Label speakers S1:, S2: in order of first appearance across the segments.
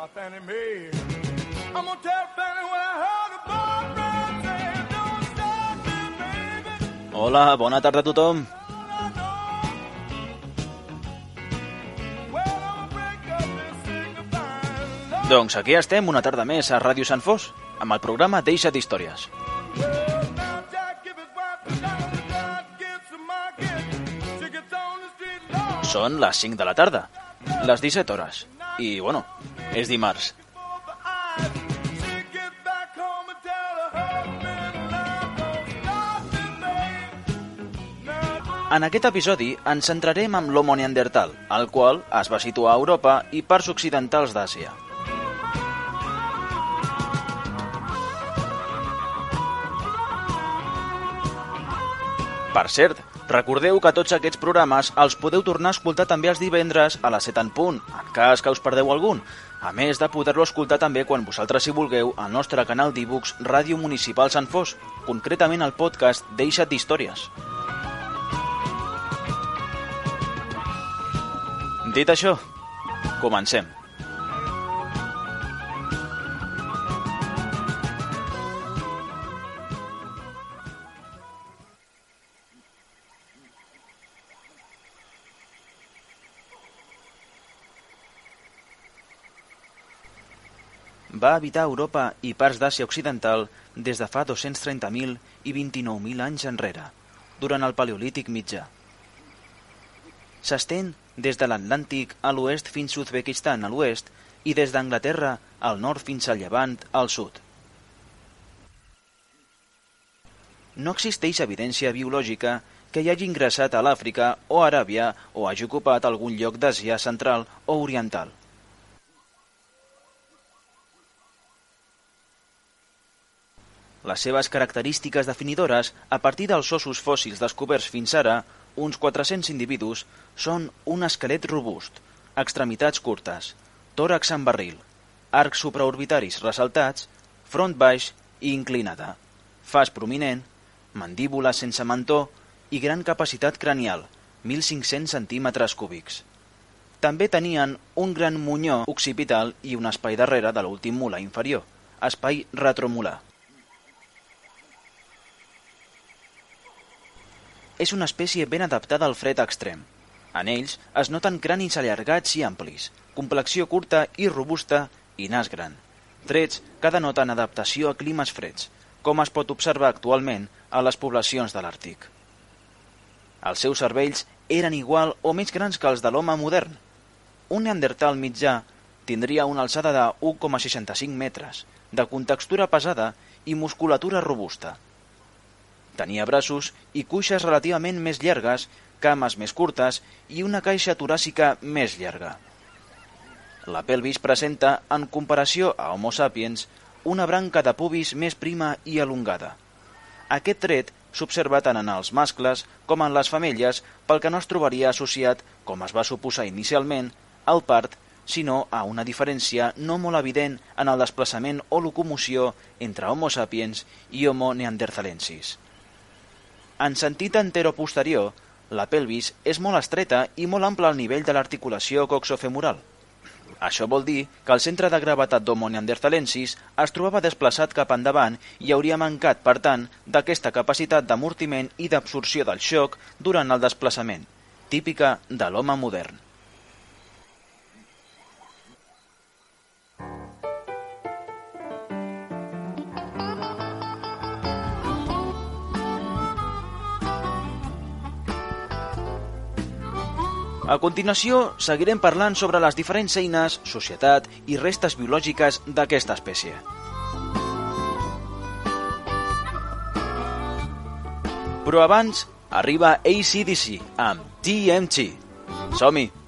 S1: by Fannie Mae. I'm gonna tell Fannie what I heard about saying, don't stop me, baby.
S2: Hola, bona tarda a tothom. Doncs aquí estem una tarda més a Ràdio Sant Fos, amb el programa Deixa't històries.
S1: Well, now Jack give his wife a dollar, God gives a market. She gets on the street, Lord,
S2: Són les 5 de la tarda, les 17 hores. I, bueno, és dimarts. En aquest episodi ens centrarem en l'Homo neandertal, el qual es va situar a Europa i parts occidentals d'Àsia. Per cert, recordeu que tots aquests programes els podeu tornar a escoltar també els divendres a les 7 en punt, en cas que us perdeu algun, a més de poder-lo escoltar també quan vosaltres hi vulgueu al nostre canal d'e-books Ràdio Municipal Sant Fos, concretament el podcast Deixa't d'Històries. Dit això, comencem. Va habitar Europa i parts d'Àsia Occidental des de fa 230.000 i 29.000 anys enrere, durant el Paleolític mitjà. S'estén des de l'Atlàntic a l'oest fins a Uzbekistan a l'oest i des d'Anglaterra al nord fins al Llevant al sud. No existeix evidència biològica que hi hagi ingressat a l'Àfrica o Aràbia o hagi ocupat algun lloc d'Àsia central o oriental. Les seves característiques definidores, a partir dels ossos fòssils descoberts fins ara, uns 400 individus, són un esquelet robust, extremitats curtes, tòrax en barril, arcs supraorbitaris ressaltats, front baix i inclinada, fas prominent, mandíbula sense mentó i gran capacitat cranial, 1.500 centímetres cúbics. També tenien un gran munyó occipital i un espai darrere de l'últim molar inferior, espai retromolar. És una espècie ben adaptada al fred extrem. En ells es noten cranis allargats i amplis, complexió curta i robusta i nas gran. Trets que denoten adaptació a climes freds, com es pot observar actualment a les poblacions de l'Àrtic. Els seus cervells eren igual o més grans que els de l'home modern. Un neandertal mitjà tindria una alçada de 1,65 metres, de contextura pesada i musculatura robusta. Tenia braços i cuixes relativament més llargues, cames més curtes i una caixa toràcica més llarga. La pelvis presenta, en comparació a Homo sapiens, una branca de pubis més prima i elongada. Aquest tret s'observa tant en els mascles com en les femelles, pel que no es trobaria associat, com es va suposar inicialment, al part, sinó a una diferència no molt evident en el desplaçament o locomoció entre Homo sapiens i Homo neanderthalensis. En sentit anteroposterior, la pelvis és molt estreta i molt ampla al nivell de l'articulació coxofemoral. Això vol dir que el centre de gravetat d'Homo neanderthalensis es trobava desplaçat cap endavant i hauria mancat, per tant, d'aquesta capacitat d'amortiment i d'absorció del xoc durant el desplaçament, típica de l'home modern. A continuació, seguirem parlant sobre les diferents eines, societat i restes biològiques d'aquesta espècie. Però abans, arriba ACDC amb TMT. Som-hi!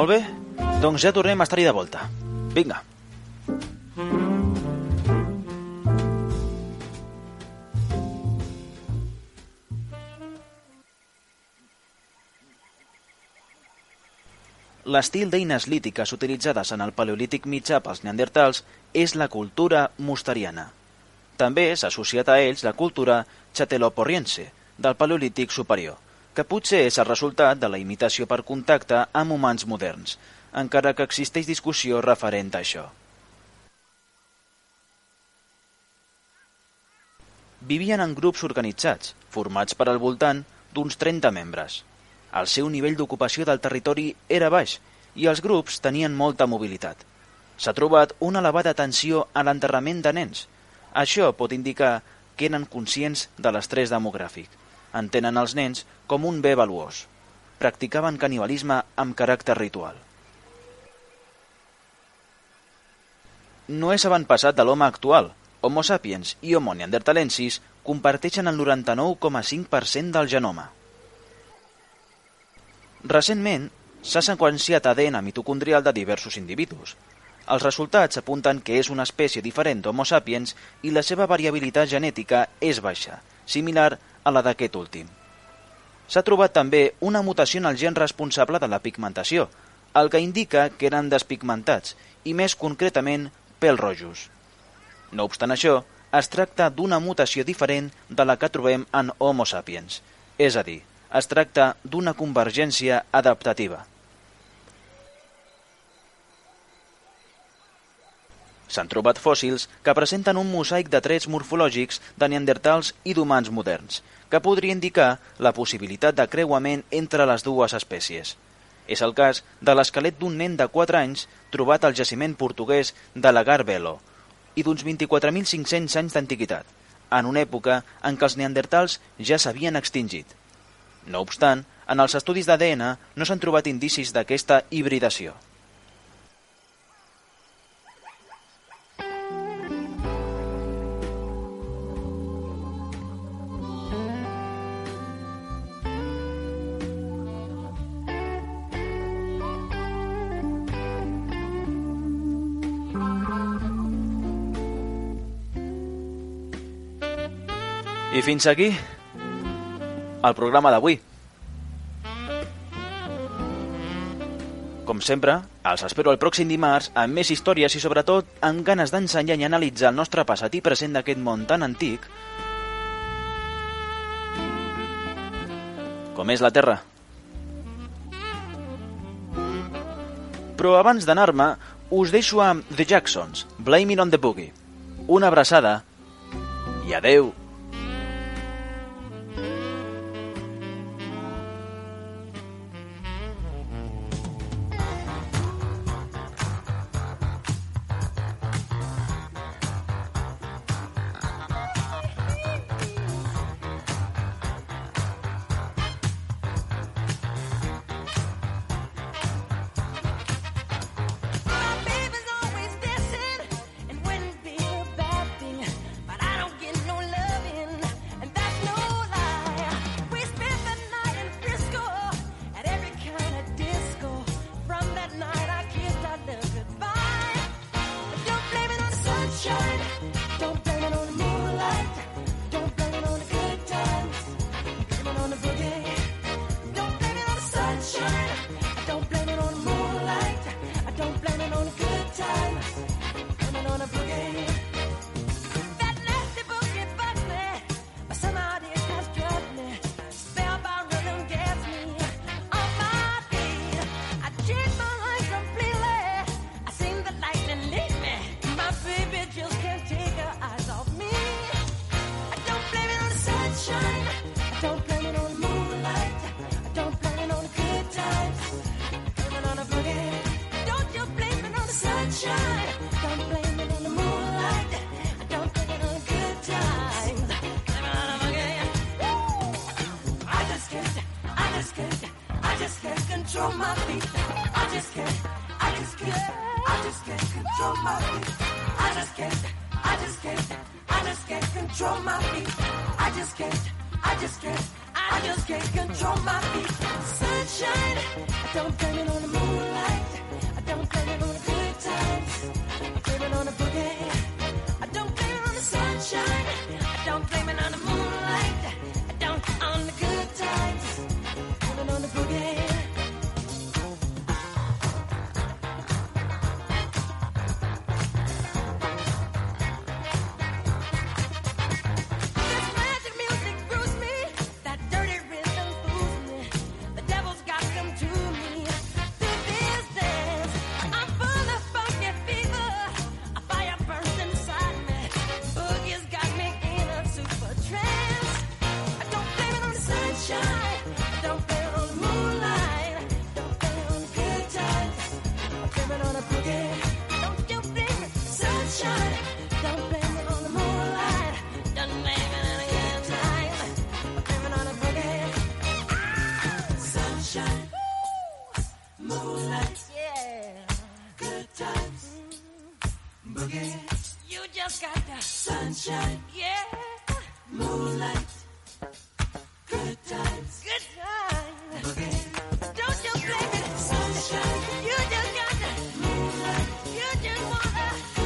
S2: Molt bé, doncs ja tornem a estar-hi de volta. Vinga. L'estil d'eines lítiques utilitzades en el paleolític mitjà pels neandertals és la cultura mosteriana. També s'ha associat a ells la cultura chateloporriense, del paleolític superior, que potser és el resultat de la imitació per contacte amb humans moderns, encara que existeix discussió referent a això. Vivien en grups organitzats, formats per al voltant d'uns 30 membres. El seu nivell d'ocupació del territori era baix i els grups tenien molta mobilitat. S'ha trobat una elevada atenció a l'enterrament de nens. Això pot indicar que eren conscients de l'estrès demogràfic. Entenen els nens com un bé valuós. Practicaven canibalisme amb caràcter ritual. No és avantpassat de l'home actual. Homo sapiens i Homo neanderthalensis comparteixen el 99,5% del genoma. Recentment, s'ha seqüenciat ADN mitocondrial de diversos individus. Els resultats apunten que és una espècie diferent d'Homo sapiens i la seva variabilitat genètica és baixa, similar a la d'aquest últim. S'ha trobat també una mutació en el gen responsable de la pigmentació, el que indica que eren despigmentats, i més concretament pèl rojos. No obstant això, es tracta d'una mutació diferent de la que trobem en Homo sapiens, és a dir, es tracta d'una convergència adaptativa. S'han trobat fòssils que presenten un mosaic de trets morfològics de neandertals i d'humans moderns, que podria indicar la possibilitat de creuament entre les dues espècies. És el cas de l'esquelet d'un nen de 4 anys trobat al jaciment portuguès de la Garbelo i d'uns 24.500 anys d'antiguitat, en una època en què els neandertals ja s'havien extingit. No obstant, en els estudis d'ADN no s'han trobat indicis d'aquesta hibridació. I fins aquí el programa d'avui. Com sempre, els espero el pròxim dimarts amb més històries i sobretot amb ganes d'ensenyar i analitzar el nostre passat i present d'aquest món tan antic com és la Terra. Però abans d'anar-me, us deixo amb The Jacksons, Blaming on the Boogie. Una abraçada i adeu!
S3: I just can't, I just can't, I just can't control my feet. I just can't, I just can't, I just can't control my feet. I just can't, I just can't, I just can't control my feet. Sunshine, don't blame it on the moonlight. I don't blame it on the good times. I blame it on the boogie. I don't blame it on the sunshine. I don't blame it on the moonlight. sunshine. Yeah. Moonlight. Good times. Good times. Okay. Don't you blame it. Sunshine. You just gotta. moonlight. You just wanna.